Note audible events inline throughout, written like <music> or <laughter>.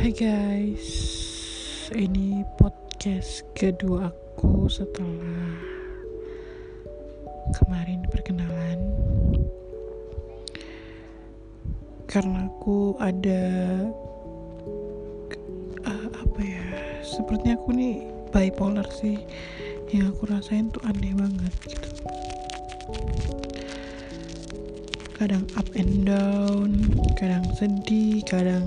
Hai guys, ini podcast kedua aku setelah kemarin perkenalan. Karena aku ada uh, apa ya? Sepertinya aku nih bipolar sih. Yang aku rasain tuh aneh banget gitu. Kadang up and down, kadang sedih, kadang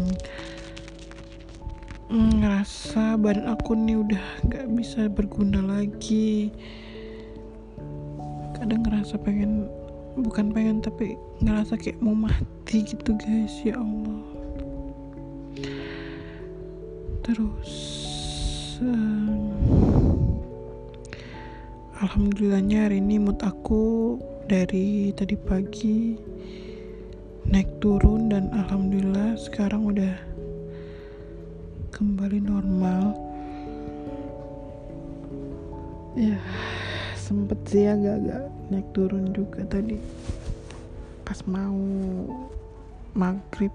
ngerasa badan aku nih udah nggak bisa berguna lagi. Kadang ngerasa pengen bukan pengen tapi ngerasa kayak mau mati gitu guys. Ya Allah. Terus um, alhamdulillahnya hari ini mood aku dari tadi pagi naik turun dan alhamdulillah sekarang udah kembali normal. Ya sempet sih agak-agak naik turun juga tadi. Pas mau maghrib.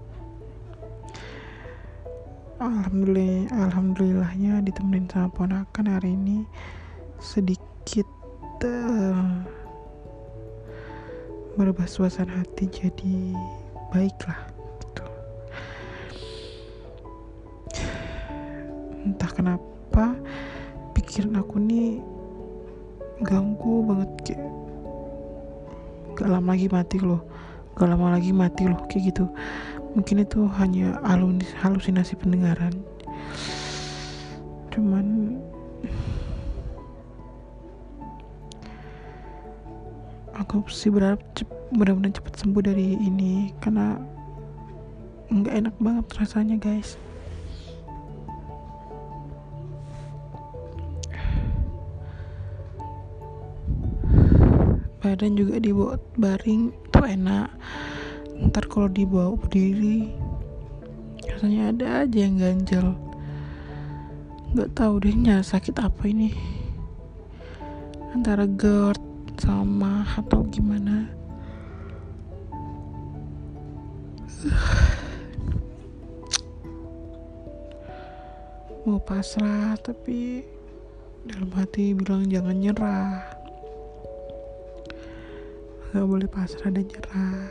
Alhamdulillah alhamdulillahnya ditemenin sama ponakan hari ini sedikit uh, berubah suasana hati jadi baiklah kenapa pikiran aku nih ganggu banget kayak gak lama lagi mati loh gak lama lagi mati loh kayak gitu. Mungkin itu hanya halusinasi pendengaran. Cuman aku sih berharap benar-benar cepat sembuh dari ini karena nggak enak banget rasanya guys badan juga dibawa baring tuh enak. Ntar kalau dibawa berdiri rasanya ada aja yang ganjel. Nggak tahu deh nyala sakit apa ini. Antara GERD sama atau gimana. Mau pasrah tapi dalam hati bilang jangan nyerah gak boleh pasrah dan nyerah.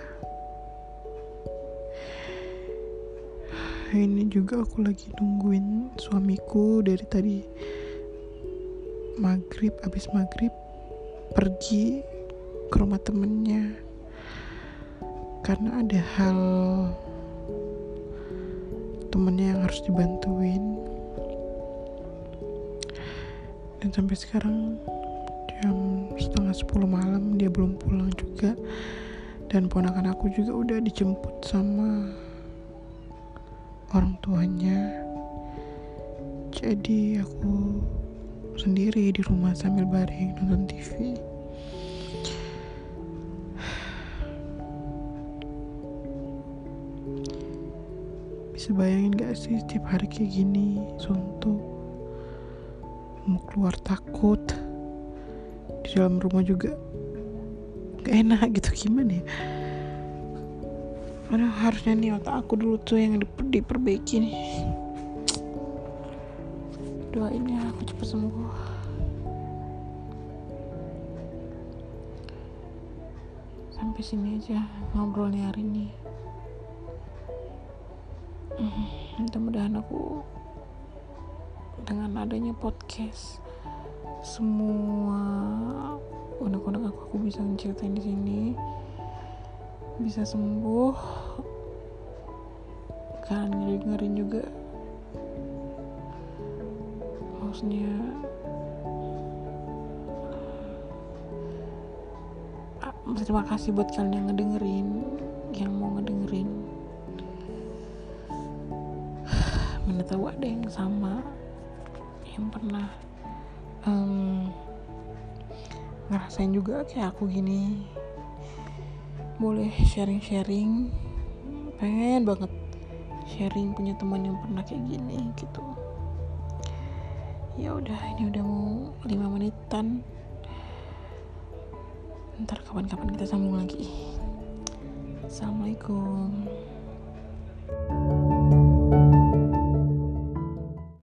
Ini juga aku lagi nungguin suamiku dari tadi maghrib abis maghrib pergi ke rumah temennya. Karena ada hal temennya yang harus dibantuin. Dan sampai sekarang 10 malam dia belum pulang juga. Dan ponakan aku juga udah dijemput sama orang tuanya. Jadi aku sendiri di rumah sambil baring nonton TV bisa bayangin gak sih setiap hari kayak gini suntuk mau keluar takut di dalam rumah juga. Gak enak gitu gimana ya? Aduh harusnya nih otak aku dulu tuh yang diper diperbaiki nih. Doain ya aku cepet sembuh. Sampai sini aja ngobrolnya hari ini. Mudah-mudahan aku dengan adanya podcast semua unek-unek aku, aku bisa menceritain di sini. Bisa sembuh. Kan ngeri-ngeri juga. Maksudnya ah, terima kasih buat kalian yang ngedengerin yang mau ngedengerin. <sighs> Mana tahu ada yang sama yang pernah um, ngerasain juga kayak aku gini. Boleh sharing-sharing. Pengen banget sharing punya teman yang pernah kayak gini gitu. Ya udah ini udah mau lima menitan. Ntar kapan-kapan kita sambung lagi. Assalamualaikum